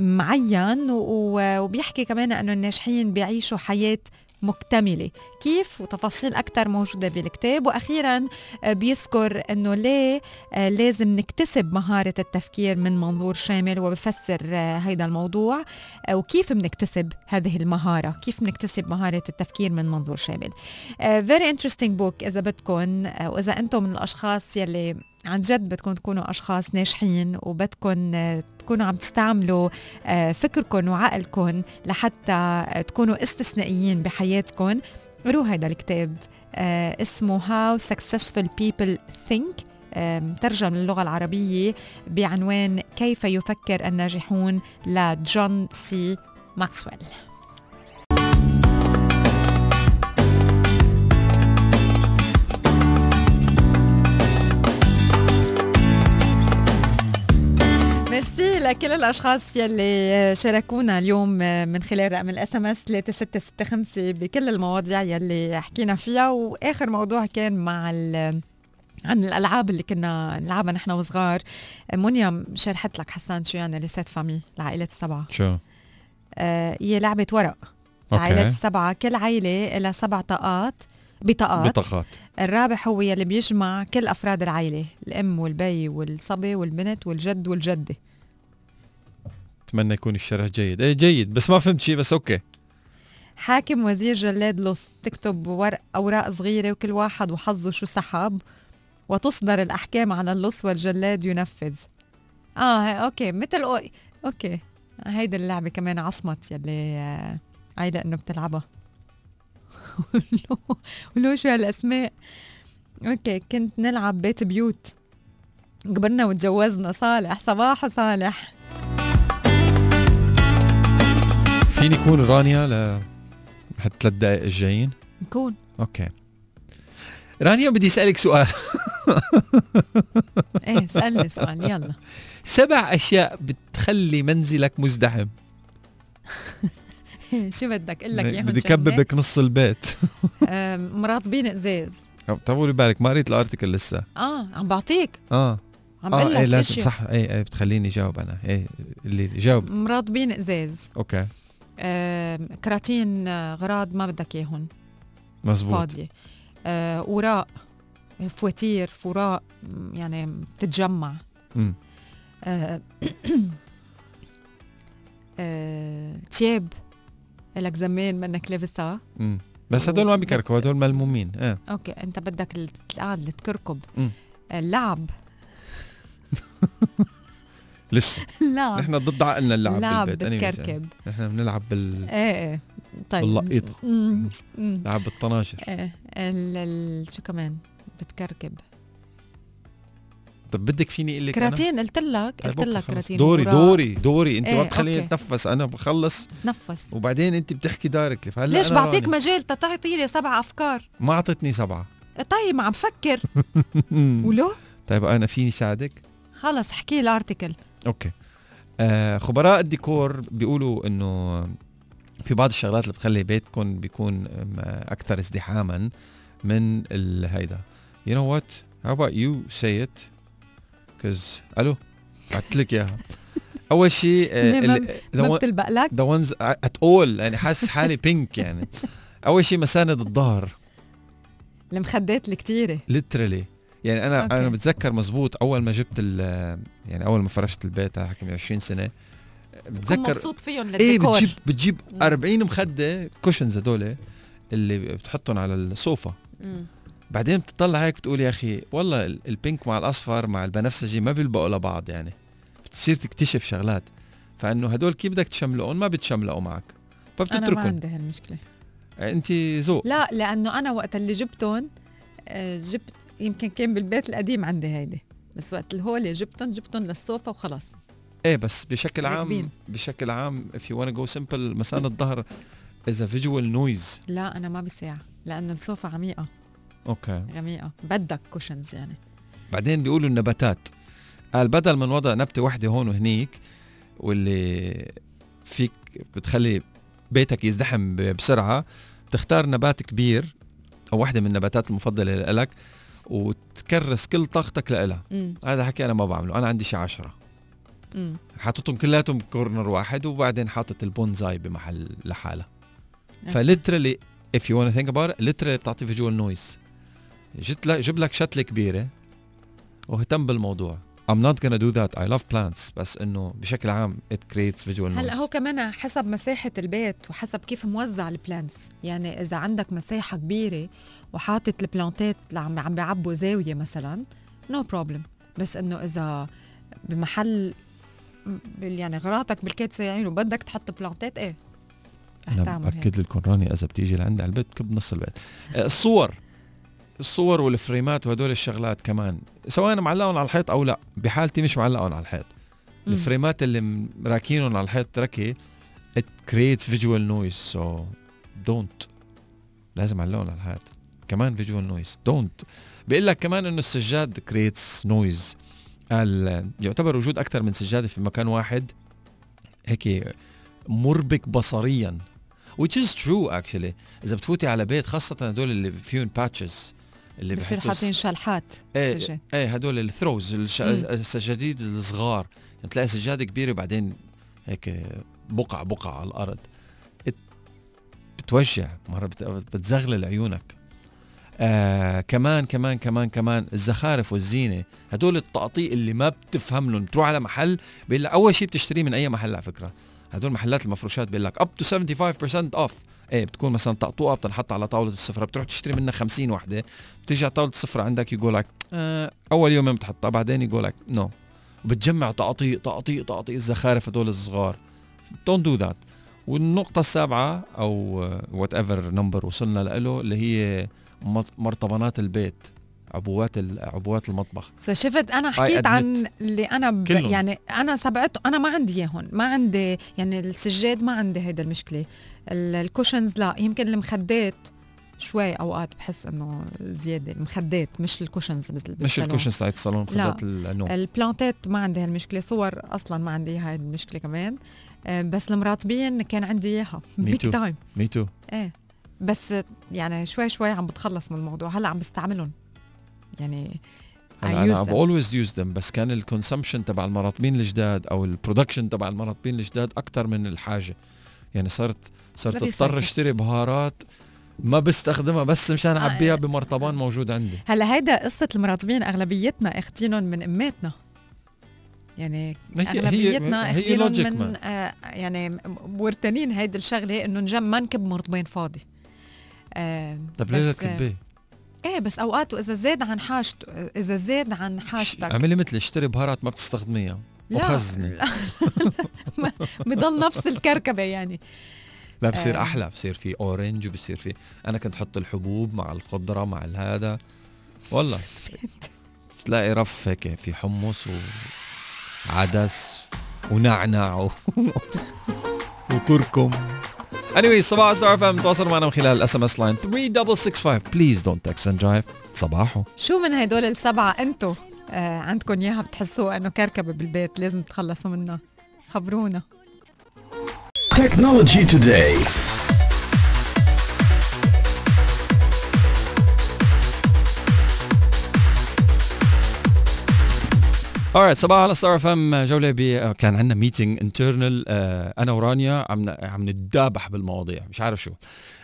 Speaker 1: معين. وبيحكي كمان أنه الناجحين بيعيشوا حياة مكتملة. كيف؟ وتفاصيل أكثر موجودة بالكتاب. وأخيرا آه، بيذكر أنه ليه آه، لازم نكتسب مهارة التفكير من منظور شامل وبفسر آه، هذا الموضوع. وكيف بنكتسب هذه المهارة؟ كيف بنكتسب مهارة التفكير من منظور شامل؟ very interesting book إذا بدكم وإذا أنتم من الأشخاص يلي عن جد بدكم تكونوا أشخاص ناجحين وبدكم تكونوا عم تستعملوا آه، فكركم وعقلكم لحتى تكونوا استثنائيين بحياتكم. قروا هذا الكتاب آه، اسمه How Successful People Think ترجم للغة العربية بعنوان كيف يفكر الناجحون لجون سي ماكسويل ميرسي لكل الاشخاص يلي شاركونا اليوم من خلال رقم ال SMS 3665 بكل المواضيع يلي حكينا فيها. وآخر موضوع كان مع عن الألعاب اللي كنا نلعبها نحن وصغار. منيا شرحت لك حسان شو يعني les sept familles العائلات السبعة.
Speaker 2: شو؟
Speaker 1: آه هي لعبة ورق. العائلات السبعة كل عائلة لها سبع طاقات بطاقات.
Speaker 2: بطاقات.
Speaker 1: الرابح هو يلي بيجمع كل أفراد العائلة الأم والبي والصبي والبنت والجد والجدة.
Speaker 2: أتمنى يكون الشرح جيد. إيه جيد بس ما فهمت شيء بس okay.
Speaker 1: حاكم وزير جلاد لص تكتب ورق أوراق صغيرة وكل واحد وحظه شو سحب وتصدر الأحكام على اللص والجلاد ينفذ. آه okay مثل o... okay. هيدي اللعبة كمان عصمت يلي آه، عايلة إنه بتلعبها. ولو شو هالأسماء. okay كنت نلعب بيت بيوت. كبرنا وتجوزنا صالح صباح صالح
Speaker 2: فيني يكون رانيا ل حتى ثلاث دقائق الجايين؟
Speaker 1: نكون.
Speaker 2: okay. رانيا بدي أسألك سؤال.
Speaker 1: إيه اسألني سؤال يلا.
Speaker 2: سبع أشياء بتخلي منزلك مزدحم.
Speaker 1: شو بدك؟ أقول لك إياهم
Speaker 2: بدي كببك نص البيت.
Speaker 1: مراطبين إزاز.
Speaker 2: طولي بالك ما قريت ال article لسه.
Speaker 1: آه عم بعطيك.
Speaker 2: آه.
Speaker 1: عم بقول
Speaker 2: آه
Speaker 1: لك
Speaker 2: إيه لازم صح إيه إيه بتخليني جاوب أنا. إيه اللي جاوب.
Speaker 1: مراطبين إزاز.
Speaker 2: okay.
Speaker 1: آه كراتين غراض ما بدك اياهم
Speaker 2: مزبوط.
Speaker 1: فاضية. آه وراق فواتير وراق يعني بتتجمع. آه آه تياب. لك زمان منك لابسها.
Speaker 2: بس هدول ما بيكركبوا هدول ملمومين. إيه
Speaker 1: okay أنت بدك القعد تكركب. اللعب
Speaker 2: لسه.
Speaker 1: لعب
Speaker 2: نحن ضد عقلنا اللعب
Speaker 1: لعب
Speaker 2: بالبيت.
Speaker 1: بتكركب.
Speaker 2: نحن بنلعب بال
Speaker 1: إيه إيه. طيب. مم.
Speaker 2: لعب بالطناشر.
Speaker 1: إيه ال... ال... شو كمان؟ بتكركب.
Speaker 2: طب بدك فيني أقول لك
Speaker 1: كراتين قلت لك قلت لك. كراتين
Speaker 2: دوري
Speaker 1: وراء.
Speaker 2: دوري دوري.
Speaker 1: أنت
Speaker 2: ما بتخليني
Speaker 1: أوكي.
Speaker 2: أتنفس. أنا بخلص.
Speaker 1: نفس.
Speaker 2: وبعدين أنت بتحكي دايركتلي فهلأ
Speaker 1: ليش بعطيك
Speaker 2: راني.
Speaker 1: مجال تتعطي لي سبع أفكار؟
Speaker 2: ما اعطتني سبعة.
Speaker 1: طيب عم فكر. ولو؟
Speaker 2: طيب أنا فيني ساعدك؟
Speaker 1: خلص احكي الارتكل
Speaker 2: أوكي. آه خبراء الديكور بيقولوا إنه في بعض الشغلات اللي بتخلي بيتكم بيكون أكثر ازدحاما من هيدا. You know what? How about you say it? Cause ألو بعت لك إياها. أول شيء آه،
Speaker 1: ما- بتلبق لك؟
Speaker 2: the ones at all يعني حاسس حالي بينك يعني. أول شيء مساند الظهر.
Speaker 1: المخدات الكتيرة.
Speaker 2: Literally. يعني
Speaker 1: أنا
Speaker 2: okay. أنا بتذكر مزبوط أول ما جبت يعني أول ما فرشت البيت هحكي من 20
Speaker 1: سنة
Speaker 2: بتذكر
Speaker 1: مبسوط فيهم
Speaker 2: إيه
Speaker 1: للديكور.
Speaker 2: بتجيب بتجيب
Speaker 1: مم.
Speaker 2: 40 مخدة cushions هدول اللي بتحطهم على الصوفة
Speaker 1: مم.
Speaker 2: بعدين بتطلع هيك بتقول يا أخي والله ال- ال pink مع الأصفر مع البنفسجي ما بيلبقوا لبعض يعني. بتصير تكتشف شغلات. فإنه هدول كيف بدك تشملقهم؟ ما بتشملقوا معك.
Speaker 1: أنا ما
Speaker 2: فبتتركهم.
Speaker 1: عندي هالمشكلة.
Speaker 2: انت ذوق.
Speaker 1: لا لأنه أنا وقت اللي جبتهم آه، جبت يمكن كان بالبيت القديم عندي هيدي. بس وقت الهولي جبتهم جبتهم للصوفة وخلص.
Speaker 2: إيه بس بشكل عام. بشكل عام if you wanna go simple مسان الظهر is a visual noise.
Speaker 1: لا أنا ما بساع لأنه الصوفة عميقة.
Speaker 2: أوكي.
Speaker 1: عميقة. بدك cushions يعني.
Speaker 2: بعدين بيقولوا النباتات. قال بدل من وضع نبتة واحدة هون وهنيك واللي فيك بتخلي بيتك يزدحم بسرعة بتختار نبات كبير أو واحدة من النباتات المفضلة لك وتكرس كل طاقتك لإلها.
Speaker 1: امم
Speaker 2: هذا حكي أنا ما بعمله. أنا عندي شي عشرة. حاططهم كلياتهم ب corner واحد وبعدين حاطط البونزاي بمحل لحالها.
Speaker 1: ف
Speaker 2: literally if you want to think about it literally بتعطي visual noise جبت لك جيب لك شتلة كبيرة واهتم بالموضوع. I'm not gonna do that. I love plants. بس إنه بشكل عام it creates visual
Speaker 1: هلأ هو
Speaker 2: noise
Speaker 1: كمان حسب مساحة البيت وحسب كيف موزع ال plants يعني إذا عندك مساحة كبيرة وحاطط ال plantات اللي عم عم بيعبوا زاوية مثلا no no problem بس إنه إذا بمحل يعني غراضك بالكيت سايعين وبدك تحط plantات إيه أنا.
Speaker 2: بأكد لكم راني إذا بتيجي لعندي على البيت بكب نص البيت. آه، الصور. الصور والفريمات وهدول الشغلات كمان سواء معلقهم على الحيط أو لا بحالتي مش معلقهم على الحيط.
Speaker 1: مم.
Speaker 2: الفريمات اللي راكينهم على الحيط ركي it creates visual noise so don't. لازم علقهم على الحيط. كمان visual noise. Don't. بيقول لك كمان إنه السجاد creates noise. قال يعتبر وجود أكثر من سجاده في مكان واحد هيك مربك بصريا. Which is true actually. إذا بتفوتي على بيت خاصة هدول اللي فيهم باتشز اللي
Speaker 1: بصير حاطين شلحات
Speaker 2: إيه
Speaker 1: سجاد.
Speaker 2: إيه هدول الثروز. السجاديد الصغار. يعني تلاقي سجادة كبيرة بعدين هيك بقع بقع على الأرض. بتوجع مرة بت... بتزغلل عيونك. آه كمان كمان كمان كمان الزخارف والزينة هدول التقطيع اللي ما بتفهم لهم. بتروح على محل بيقول لك أول شيء بتشتريه من أي محل على فكرة. هدول محلات المفروشات بيقول لك up to 75% off إيه بتكون مثلا طقطوقة بتنحط على طاولة السفرة بتروح تشتري منها 50 وحدة. بتيجي على طاولة السفرة عندك يقول لك آه أول يومين بتحطها بعدين يقول لك no بتجمع تقطيع تقطيع تقطيع الزخارف هدول الصغار. don't do that والنقطة السابعة أو whatever number وصلنا له اللي هي مرطبانات البيت عبوات عبوات المطبخ.
Speaker 1: so شفت
Speaker 2: أنا
Speaker 1: حكيت. عن اللي أنا ب...
Speaker 2: كلهم.
Speaker 1: يعني أنا سبعته أنا ما عندي إياهم ما عندي يعني السجاد ما عندي هيدا المشكلة. ال- ال cushions لا يمكن المخدات شوي أوقات بحس إنه زيادة. المخدات مش ال cushions بس
Speaker 2: مش ال cushions تاعت الصالون مخدات النوم.
Speaker 1: ال plantات ما عندي هالمشكلة. صور أصلا ما عندي هاي المشكلة كمان. آه، بس المراطبين كان عندي إياها.
Speaker 2: big.
Speaker 1: time
Speaker 2: me too
Speaker 1: إيه. بس يعني شوي شوي عم بتخلص من الموضوع. هلأ عم بستعملهم. يعني I أنا
Speaker 2: I've always used them بس كان ال consumption تبع المراطبين الجداد أو ال production تبع المراطبين الجداد أكثر من الحاجة. يعني صرت صرت
Speaker 1: أضطر.
Speaker 2: أشتري بهارات ما بستخدمها بس مشان
Speaker 1: آه،
Speaker 2: أعبيها
Speaker 1: إيه.
Speaker 2: بمرطبان موجود عندي.
Speaker 1: هلأ هيدا قصة المراطبين أغلبيتنا اخدينهم من أماتنا. يعني اخدينهم
Speaker 2: logic
Speaker 1: من. آه يعني مورتنين هيدي الشغلة إنه نجم ما نكب مرطبين فاضي. آه
Speaker 2: طب ليه تكبيه؟
Speaker 1: إيه بس اوقات واذا زاد عن حاجته إذا زاد عن حاجتك.
Speaker 2: اعملي مثل اشتري بهارات ما بتستخدميها. وخزني.
Speaker 1: بضل نفس الكركبة يعني.
Speaker 2: لا بصير
Speaker 1: آه.
Speaker 2: أحلى بصير في اورنج وبصير في أنا كنت أحط الحبوب مع الخضرة مع الهذا والله. تلاقي رف هيك في حمص وعدس ونعنع و... وكركم. Anyway صباحو ستار اف ام تواصلوا معنا من خلال ال SMS line 3665 please don't text and drive صباحو.
Speaker 1: شو من هدول السبعة انتو؟ آه عندكم إياها بتحسوها إنه كركبة بالبيت لازم تخلصوا منها. خبرونا.
Speaker 4: Technology Today.
Speaker 2: Alright صباحو على ستار اف ام جولة ب كان عندنا meeting internal أنا ورانيا عم عم نتدابح بالمواضيع مش عارف شو.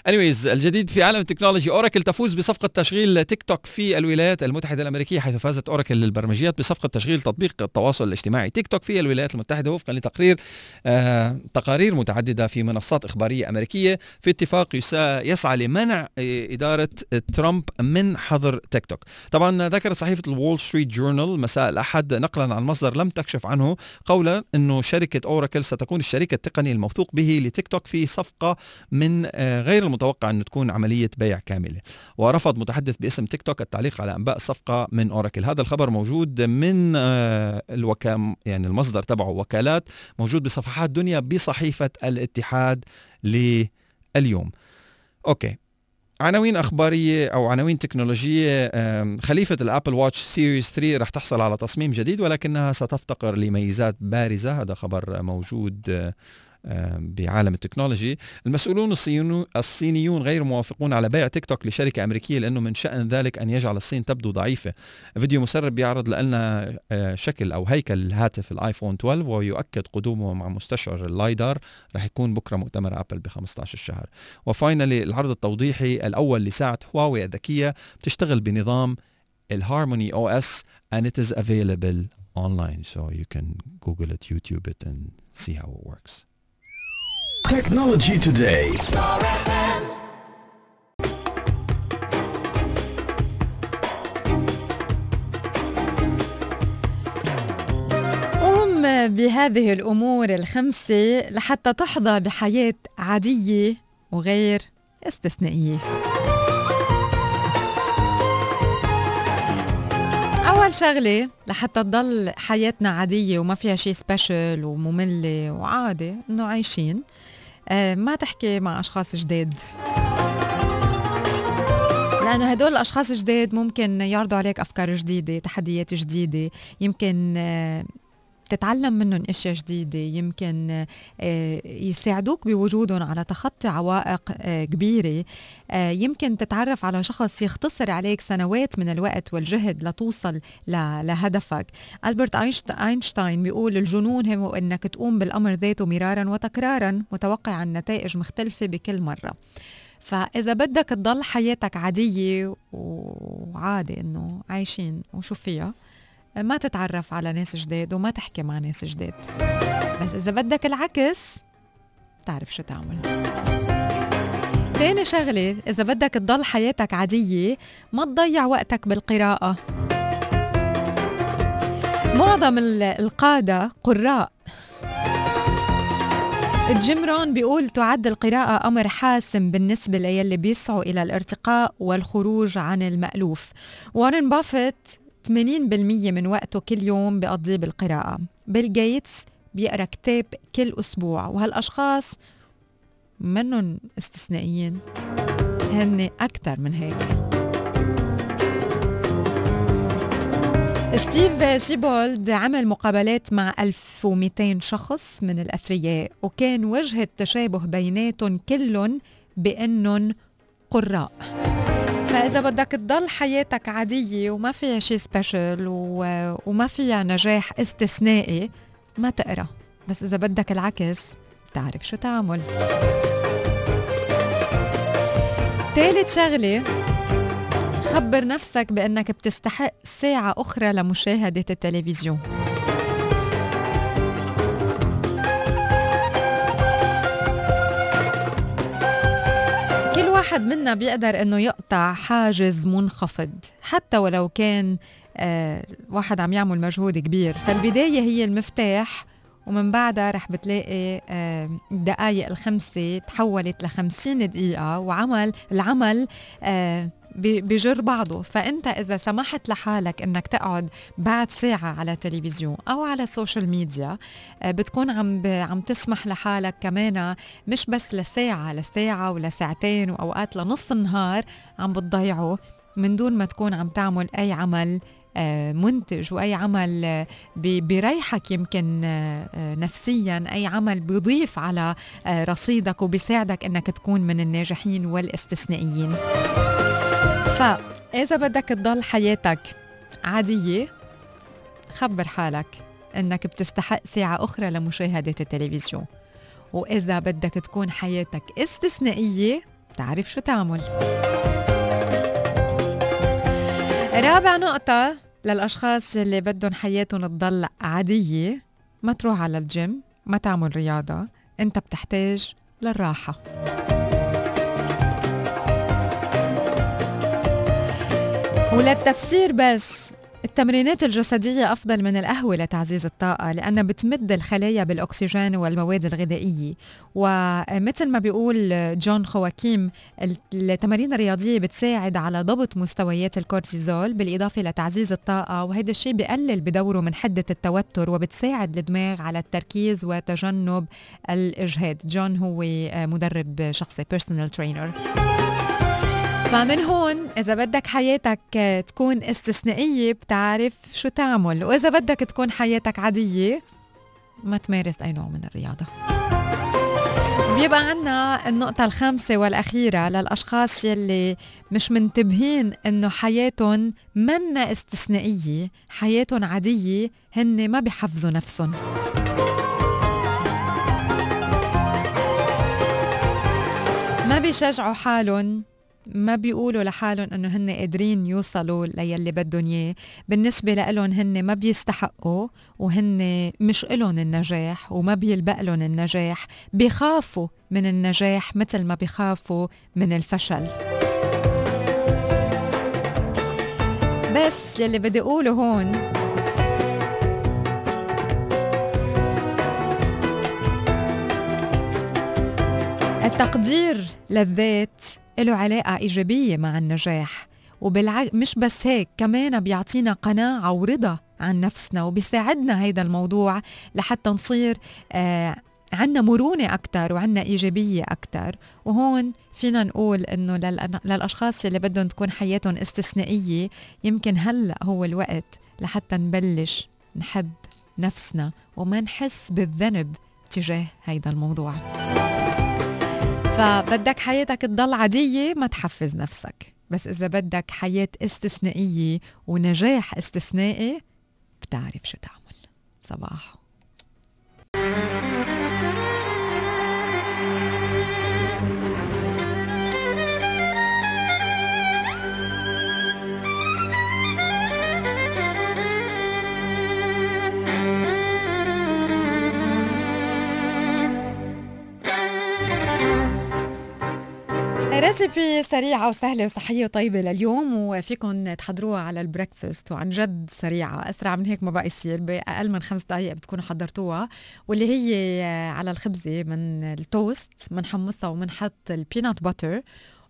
Speaker 2: Anyways الجديد في عالم ال technology أوراكل تفوز بصفقة تشغيل تيك توك في الولايات المتحدة الأمريكية حيث فازت أوراكل للبرمجيات بصفقة تشغيل تطبيق التواصل الاجتماعي. تيك توك في الولايات المتحدة وفقا لتقرير آه تقارير متعددة في منصات إخبارية أمريكية. في اتفاق يسعى لمنع آه، إدارة ترامب من حظر تيك توك. طبعا ذكرت صحيفة الول ستريت جورنال مساء الأحد نقلا عن مصدر لم تكشف عنه قولا إنه شركة أوراكل ستكون الشريك التقني الموثوق به لتيك توك في صفقة من آه، غير المتوقع أن تكون عملية بيع كاملة. ورفض متحدث باسم تيك توك التعليق على أنباء الصفقة من أوراكل. هذا الخبر موجود من آه، الوكام يعني المصدر تبعه وكالات موجود بصفحات دنيا بصحيفة الاتحاد لليوم. أوكي. عناوين أخبارية أو عناوين تكنولوجية خليفة الأبل واتش سيريز 3 رح تحصل على تصميم جديد ولكنها ستفتقر لميزات بارزة. هذا خبر موجود آه، بعالم ال technology. المسؤولون الصينيون غير موافقون على بيع تيك توك لشركة أمريكية لأنه من شأن ذلك أن يجعل الصين تبدو ضعيفة. فيديو مسرب بيعرض لنا آه، شكل أو هيكل الهاتف الآيفون 12 ويؤكد قدومه مع مستشعر اللايدار رح يكون بكرة مؤتمر أبل ب 15 الشهر و finally العرض التوضيحي الأول لساعة هواوي الذكية بتشتغل بنظام الهارموني أو اس and it is available online. So you can google it youtube it and see how it works.
Speaker 4: Technology Today.
Speaker 1: قم بهذه الأمور الخمسة لحتى تحظى بحياة عادية وغير استثنائية أول شغلة لحتى تضل حياتنا عادية وما فيها شيء سبيشل ومملة وعادي إنه عايشين ما تحكي مع أشخاص جداد لأنه هدول الأشخاص الجداد ممكن يعرضوا عليك أفكار جديدة تحديات جديدة يمكن آه، تتعلم منهم أشياء جديدة يمكن آه، يساعدوك بوجودهم على تخطي عوائق آه، كبيرة. آه، يمكن تتعرف على شخص يختصر عليك سنوات من الوقت والجهد لتوصل لهدفك. ألبرت أينشت- أينشتاين بيقول الجنون هو أنك تقوم بالأمر ذاته مرارا وتكرارا متوقعا نتائج مختلفة بكل مرة. فإذا بدك تضل حياتك عادية وعادي إنه عايشين وشو فيها ما تتعرف على ناس جداد وما تحكي مع ناس جداد. بس إذا بدك العكس تعرف شو تعمل. تاني شغلة إذا بدك تضل حياتك عادية ما تضيع وقتك بالقراءة. معظم ال- القادة قراء. جيم رون بيقول تعد القراءة أمر حاسم بالنسبة ليلي بيسعوا إلى الارتقاء والخروج عن المألوف. وارن بافيت 80% من وقته كل يوم بيقضيه بالقراءة. بيل جيتس بيقرأ كتاب كل أسبوع وهالأشخاص منهم استثنائيين. هن أكثر من هيك. ستيف سيبولد عمل مقابلات مع 1200 شخص من الأثرياء وكان وجه التشابه بيناتهم كلهم بأنهم قراء. فإذا بدك تضل حياتك عادية وما فيها شيء سبيشل و... وما فيها نجاح استثنائي ما تقرأ. بس إذا بدك العكس بتعرف شو تعمل. ثالث شغلة خبر نفسك بأنك بتستحق ساعة أخرى لمشاهدة التلفزيون. واحد منا بيقدر إنه يقطع حاجز منخفض حتى ولو كان آه واحد عم يعمل مجهود كبير. فالبداية هي المفتاح ومن بعدها رح بتلاقي آه، الدقايق الخمسة تحولت لخمسين دقيقة وعمل العمل آه، بيجر بعضه. فأنت إذا سمحت لحالك إنك تقعد بعد ساعة على تلفزيون أو على السوشيال ميديا آه، بتكون عم ب- عم تسمح لحالك كمان مش بس لساعة لساعة ولساعتين وأوقات لنص النهار عم بتضيعه من دون ما تكون عم تعمل أي عمل آه، منتج وأي عمل آه، بي- بيريحك يمكن آه، آه، نفسيا أي عمل بيضيف على آه، رصيدك وبيساعدك إنك تكون من الناجحين والاستثنائيين. فاذا بدك تضل حياتك عادية خبر حالك إنك بتستحق ساعة أخرى لمشاهدة التلفزيون. وإذا بدك تكون حياتك استثنائية بتعرف شو تعمل. رابع نقطة للأشخاص اللي بدهم حياتهم تضل عادية ما تروح على الجيم ما تعمل رياضة أنت بتحتاج للراحة. وللتفسير بس التمرينات الجسدية أفضل من القهوة لتعزيز الطاقة لأنها بتمد الخلايا بالأكسجين والمواد الغذائية. ومثل ما بيقول جون خواكيم التمارين الرياضية بتساعد على ضبط مستويات الكورتيزول بالإضافة لتعزيز الطاقة وهذا الشيء بقلل بدوره من حدة التوتر وبتساعد الدماغ على التركيز وتجنب الإجهاد. جون هو مدرب شخصي personal trainer. فمن هون إذا بدك حياتك تكون استثنائية بتعرف شو تعمل وإذا بدك تكون حياتك عادية ما تمارس أي نوع من الرياضة. بيبقى عنا النقطة الخامسة والأخيرة للأشخاص يلي مش منتبهين إنه حياتهم منا استثنائية حياتهم عادية هن ما بيحفظوا نفسهم. ما بيشجعوا حالهم ما بيقولوا لحالهم إنه هن قادرين يوصلوا ليلي بدهم إياه. بالنسبة لهم هن ما بيستحقوا وهن مش إلهم النجاح وما بيلبق لهم النجاح. بيخافوا من النجاح مثل ما بيخافوا من الفشل. بس يلي بدي أقوله هون التقدير للذات له علاقة إيجابية مع النجاح. وبالعكس مش بس هيك كمان بيعطينا قناعة ورضا عن نفسنا وبيساعدنا هيدا الموضوع لحتى نصير آه عنا مرونة أكتر وعنا إيجابية أكتر. وهون فينا نقول إنه لل- للأشخاص اللي بدهم تكون حياتهم استثنائية يمكن هلأ هو الوقت لحتى نبلش نحب نفسنا وما نحس بالذنب تجاه هيدا الموضوع. فبدك حياتك تضل عادية ما تحفز نفسك. بس إذا بدك حياة استثنائية ونجاح استثنائي بتعرف شو تعمل. صباح. recipe سريعة وسهلة وصحية وطيبة لليوم وفيكم تحضروها على ال breakfast. وعن جد سريعة أسرع من هيك ما بقى يصير بأقل من خمس دقايق بتكونوا حضرتوها. واللي هي على الخبزة من التوست بنحمصها وبنحط ال peanut butter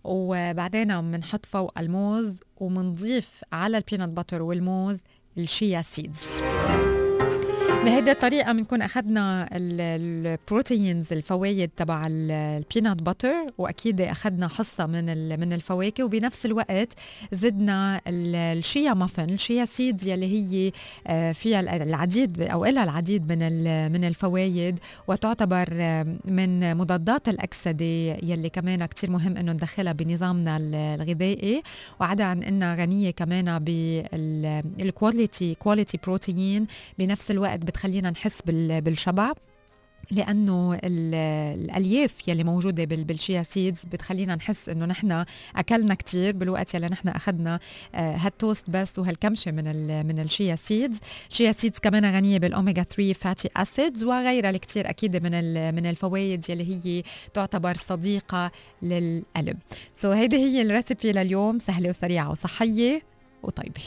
Speaker 1: وبعدين بنحط فوق الموز وبنضيف على ال peanut butter والموز ال chia seeds بهيدي الطريقة بنكون أخذنا ال proteins الفوايد تبع ال peanut butter وأكيد أخذنا حصة من من الفواكه وبنفس الوقت زدنا ال- ال chia muffin ال chia seeds يلي هي آه، فيها ال- العديد أو إلها العديد من من الفوايد وتعتبر آه، من مضادات الأكسدة يلي كمان كتير مهم إنه ندخلها بنظامنا ال- الغذائي. وعدا عن إنها غنية كمان بال quality quality protein بنفس الوقت بتخلينا نحس بال- بالشبع لأنه ال- الألياف يلي موجودة بال- بال chia seeds بتخلينا نحس إنه نحن أكلنا كتير بالوقت يلي نحن أخذنا آه، هالتوست بس وهالكمشة من من ال chia seeds. ال chia seeds كمان غنية بالاوميجا 3 fatty acids وغيرها الكثير أكيد من من الفوائد يلي هي تعتبر صديقة للقلب. so so هيدي هي ال recipe لليوم سهلة وسريعة وصحية وطيبة.